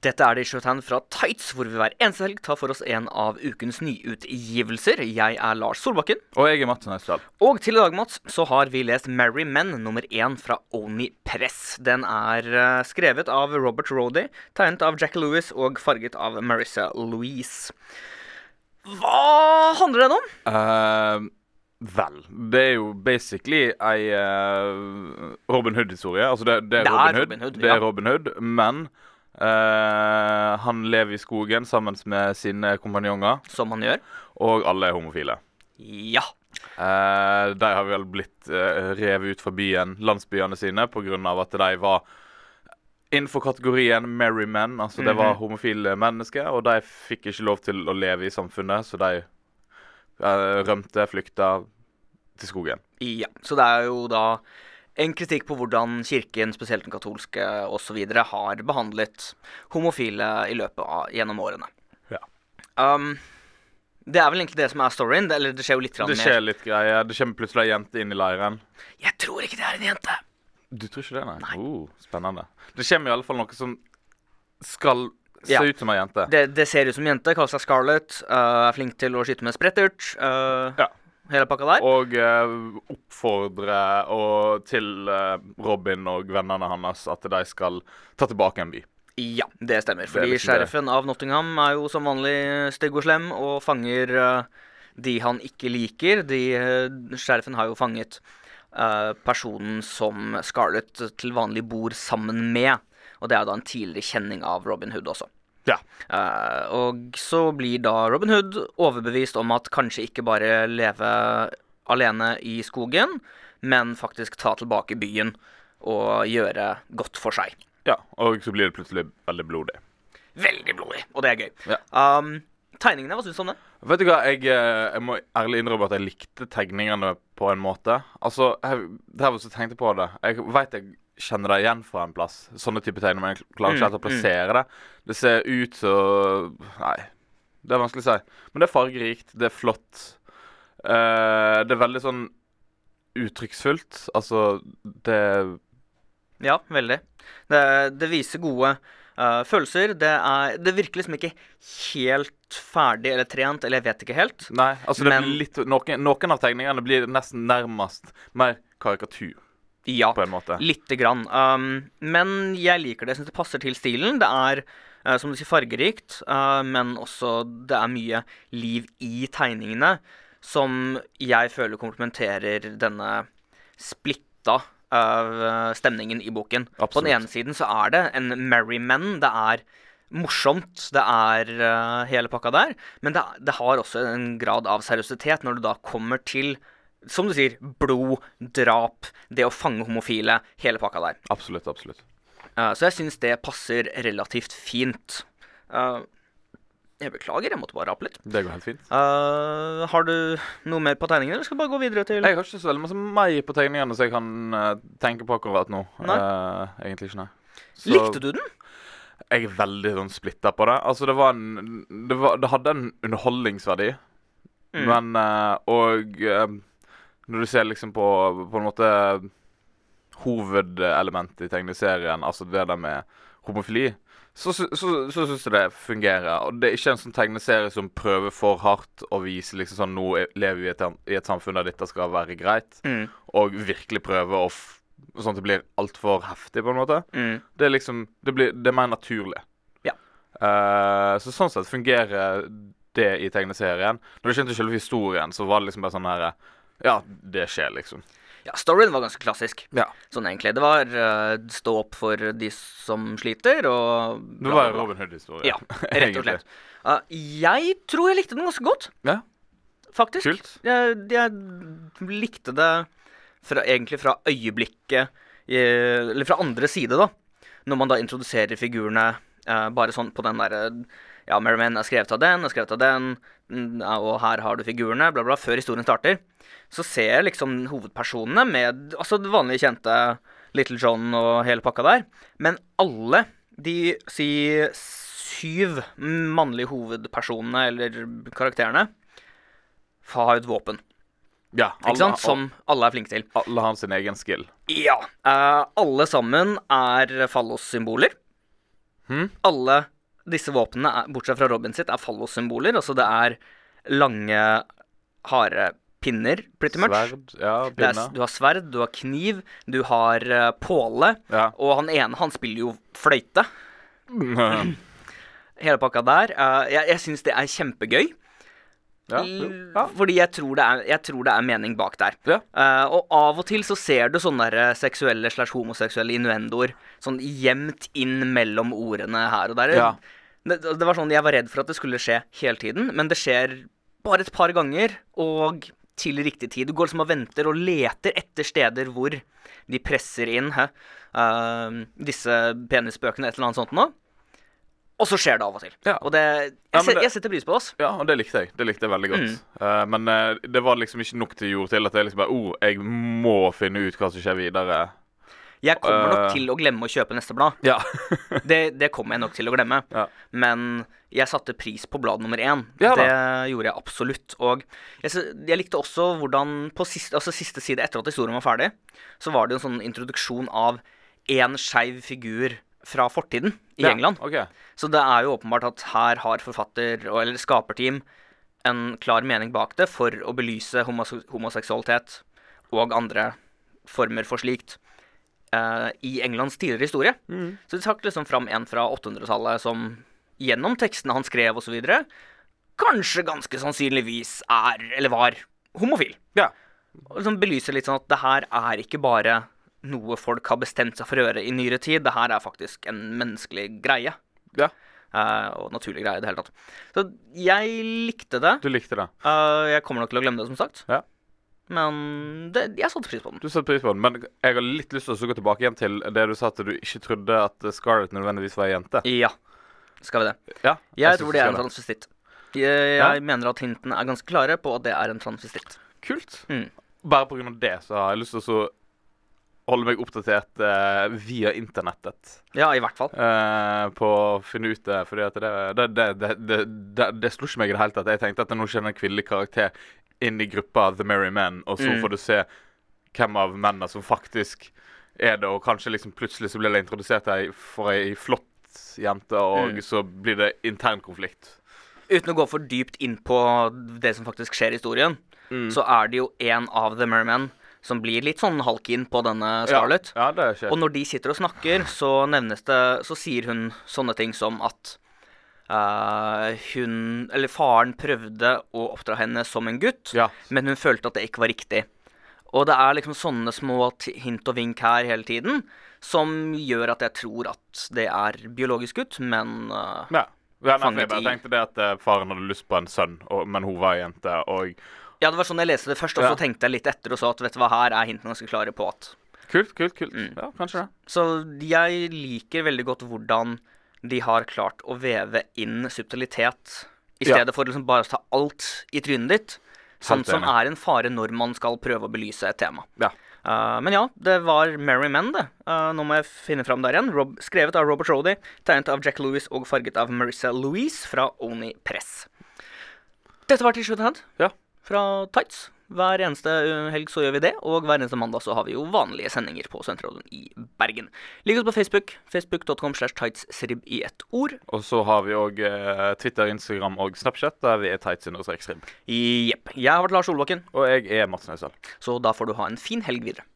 Dette er det Tan fra Tights, hvor vi hver eneste helg tar for oss en av ukens nyutgivelser. Jeg er Lars Solbakken. Og jeg er Mats Naustdal. Og til i dag, Mats, så har vi lest Merry Men nummer én fra Oni Press. Den er uh, skrevet av Robert Rody, tegnet av Jack Lewis og farget av Marissa Louise. Hva handler den om? Uh... vel, det er jo basically ei uh, Robin Hood-historie. Altså, det, det, er Det er Robin Hood, Robin Hood, det ja. er Robin Hood, men eh, han lever i skogen sammen med sine kompanjonger, Som han gjør. og alle er homofile. Ja. Uh, de har vel blitt uh, revet ut fra byen, landsbyene sine pga. at de var innenfor kategorien merry men. Altså det var Mhm. homofile mennesker, og de fikk ikke lov til å leve i samfunnet, så de rømte, flykta til skogen. Ja, så det er jo da en kritikk på hvordan kirken, spesielt den katolske osv., har behandlet homofile i løpet av gjennom årene. Ja. Um, det er vel egentlig det som er storyen, det, eller det skjer jo litt mer? Det skjer litt greier. Det kommer plutselig ei jente inn i leiren. Jeg tror ikke det er en jente. Du tror ikke det, nei? Nei. Oh, spennende. Det kommer i alle fall noe som skal se Ja. ut som ei jente. Det, det ser ut som en jente, kaller seg Scarlett, uh, er flink til å skyte med sprettert. Uh, Ja. Hele pakka der. Og eh, oppfordre og til eh, Robin og vennene hans at de skal ta tilbake en by. Ja, det stemmer. er Fordi det. sheriffen av Nottingham er jo som vanlig stygg og slem og fanger uh, de han ikke liker. De, sheriffen har jo fanget personen som Scarlett til vanlig bor sammen med. Og det er jo da en tidligere kjenning av Robin Hood også. Ja. Uh, og så blir da Robin Hood overbevist om at kanskje ikke bare leve alene i skogen, men faktisk ta tilbake byen og gjøre godt for seg. ja. Og så blir det plutselig veldig blodig. Veldig blodig, og det er gøy. Ja. Um, tegningene, hva syns du om det? Vet du hva, jeg, eh, jeg må ærlig innrømme at jeg likte tegningene på en måte. Altså, jeg, det her var så tenkte på det. Jeg veit jeg kjenner det igjen fra en plass. Sånne type tegninger, men jeg klarer ikke Mm, helt å plassere det. Det ser ut så Nei, det er vanskelig å si. Men det er fargerikt, det er flott. Eh, det er veldig sånn uttrykksfullt. Altså, det Ja, veldig. Det, det viser gode uh, følelser. Det, er, det virker liksom ikke helt ferdig eller trent, eller jeg vet ikke helt. Nei, altså det Men- blir litt noen, noen av tegningene blir nesten nærmest mer karikatur, Ja, på en måte. lite grann. Um, men jeg liker det. Jeg syns det passer til stilen. Det er, uh, som du sier, fargerikt, uh, men også det er mye liv i tegningene som jeg føler komplementerer denne splitta uh, stemningen i boken. På den ene siden så er det en merry men. Det er morsomt, det er hele pakka der. Men det, det har også en grad av seriøsitet når du da kommer til som du sier, blod, drap, det å fange homofile, hele pakka der. Absolutt, absolutt. Uh, så jeg syns det passer relativt fint. Uh, jeg beklager, jeg måtte bare rape litt. Det går helt fint. Uh, har du noe mer på tegningene, eller skal vi bare gå videre til Jeg har ikke så veldig masse meg på tegningene så jeg kan uh, tenke på akkurat nå. Nei. Uh, egentlig ikke, nei. Så Likte du den? Jeg er veldig sånn splitta på det. Altså, det var en Det, var, det hadde en underholdningsverdi, Mm. men Og når du ser liksom på På en måte hovedelementet i tegneserien, altså det der med homofili, så, så, så, så syns jeg det fungerer. Og det er ikke en sånn tegneserie som prøver for hardt å vise liksom sånn Nå er- lever vi i et, i et samfunn der dette skal være greit, Mm. og virkelig prøve å Sånn at det blir altfor heftig, på en måte. Mm. Det er liksom Det, blir, det er mer naturlig. Ja. Uh, så sånn sett fungerer det i tegneserien. Når det kommer til selve historien, så var det liksom bare sånn her Ja, det skjer, liksom. Ja, storyen var ganske klassisk, Ja. sånn egentlig. Det var uh, stå opp for de som sliter, og Det var bla, en bla. Robin Hood-historie. Ja, rett og slett. Uh, jeg tror jeg likte den ganske godt, Ja, faktisk. kult. Jeg, jeg likte det fra, egentlig fra øyeblikket eh, Eller fra andre side, da. Når man da introduserer figurene eh, bare sånn på den derre Ja, Merriman er skrevet av den, er skrevet av den, mm, og her har du figurene, bla, bla. Før historien starter. Så ser jeg liksom hovedpersonene med altså det vanlige kjente Little John og hele pakka der. Men alle de si syv mannlige hovedpersonene, eller karakterene, har jo et våpen. Ja, Ikke sant? Som alle er flinke til. alle har sin egen skill. Ja. Uh, alle sammen er fallossymboler. Hm? Alle disse våpnene, bortsett fra Robin sitt, er fallossymboler. Altså det er lange, harde pinner, pretty much. Sverd, ja, pinne. du har sverd, du har kniv, du har uh, påle. Ja. Og han ene, han spiller jo fløyte. Hele pakka der. Uh, jeg jeg syns det er kjempegøy. Ja. ja. Fordi jeg tror, det er, jeg tror det er mening bak der. Ja. Uh, og av og til så ser du sånne der seksuelle slash homoseksuelle innuendoer sånn gjemt inn mellom ordene her og der. Ja. Det, det var sånn Jeg var redd for at det skulle skje hele tiden, men det skjer bare et par ganger, og til riktig tid. Du går liksom og venter og leter etter steder hvor de presser inn eh, disse penisbøkene, et eller annet sånt noe. Og så skjer det av og til. Ja. Og det, jeg, Ja, det- jeg setter pris på oss. Ja, og det likte jeg. Det likte jeg veldig godt. Eh, men uh, det var liksom ikke nok til jord til at jeg liksom bare oh, jeg må finne ut hva som skjer videre. Jeg kommer nok Øh. til å glemme å kjøpe neste blad. Ja. Det, det kommer jeg nok til å glemme. Ja. Men jeg satte pris på blad nummer én. Ja det gjorde jeg absolutt. Og jeg, jeg likte også hvordan på siste, altså siste side etter at historien var ferdig, så var det jo en sånn introduksjon av én skeiv figur fra fortiden i Ja, England. Okay. Så det er jo åpenbart at her har forfatter og- eller skaperteam en klar mening bak det for å belyse homose homoseksualitet og andre former for slikt eh, i Englands tidligere historie. Mm. Så de trakk liksom fram en fra 800-tallet som gjennom tekstene han skrev osv. kanskje ganske sannsynligvis er, eller var, homofil. Ja. Og liksom belyser litt sånn at det her er ikke bare noe folk har bestemt seg for å gjøre i nyere tid. Det her er faktisk en menneskelig greie. ja. Uh, og naturlig greie i det hele tatt. Så jeg likte det. Du likte det. Uh, jeg kommer nok til å glemme det, som sagt. Ja. Men det, jeg satte pris på den. Du satte pris på den. Men jeg har litt lyst til å gå tilbake igjen til det du sa at du ikke trodde at Scarlett nødvendigvis var ei jente. Ja. Skal vi det? Ja. Jeg jeg tror det er en transvestitt. Jeg, jeg mener at hintene er ganske klare på at det er en transvestitt. Kult. Mm. Bare av det så har jeg lyst til å så holde meg oppdatert eh, via internettet. Ja, i hvert fall. eh, på å finne ut det. Fordi at det, det, det, det, det, det, slo ikke meg i det hele tatt. Jeg tenkte at nå kommer en kvinnelig karakter inn i gruppa The Merry Men, og så Mm. får du se hvem av mennene som faktisk er det, og kanskje liksom plutselig så blir det introdusert ei, for ei flott jente, og Mm. så blir det intern konflikt. Uten å gå for dypt inn på det som faktisk skjer i historien, Mm. så er det jo en av The Mermen som blir litt sånn halkin på denne Scarlett. Ja, ja, det skjer. Og når de sitter og snakker, så nevnes det Så sier hun sånne ting som at uh, hun Eller faren prøvde å oppdra henne som en gutt, Ja. men hun følte at det ikke var riktig. Og det er liksom sånne små hint og vink her hele tiden som gjør at jeg tror at det er biologisk gutt, men uh, Ja. Ja, nei, Fanget jeg bare tenkte det at eh, faren hadde lyst på en sønn, og, men hun var ei jente, og Ja, det var sånn jeg leste det først, og Ja. så tenkte jeg litt etter og så at vet du hva, her er hintene ganske klare på at Kult, kult, kult. Mm. Ja, kanskje det. Så jeg liker veldig godt hvordan de har klart å veve inn subtilitet i Ja. stedet for liksom bare å ta alt i trynet ditt. Sånn som er en fare når man skal prøve å belyse et tema. Ja. Uh, men ja, det var Merry Men, det. Uh, nå må jeg finne fram der igjen. Rob, skrevet av Robert Rody, tegnet av Jack Lewis og farget av Marissa Louise fra Oni Press. Dette var til slutt Hand Ja. fra Tights. Hver eneste uh, helg så gjør vi det, og hver eneste mandag så har vi jo vanlige sendinger på Sentralen i Bergen. Lik oss på Facebook. Facebook.com slash tightsrib i ett ord. Og så har vi òg eh, Twitter, Instagram og Snapchat, der vi er tights-rib. Jepp. Jeg har vært Lars Olbakken. Og jeg er Mats Nøysal. så da får du ha en fin helg videre.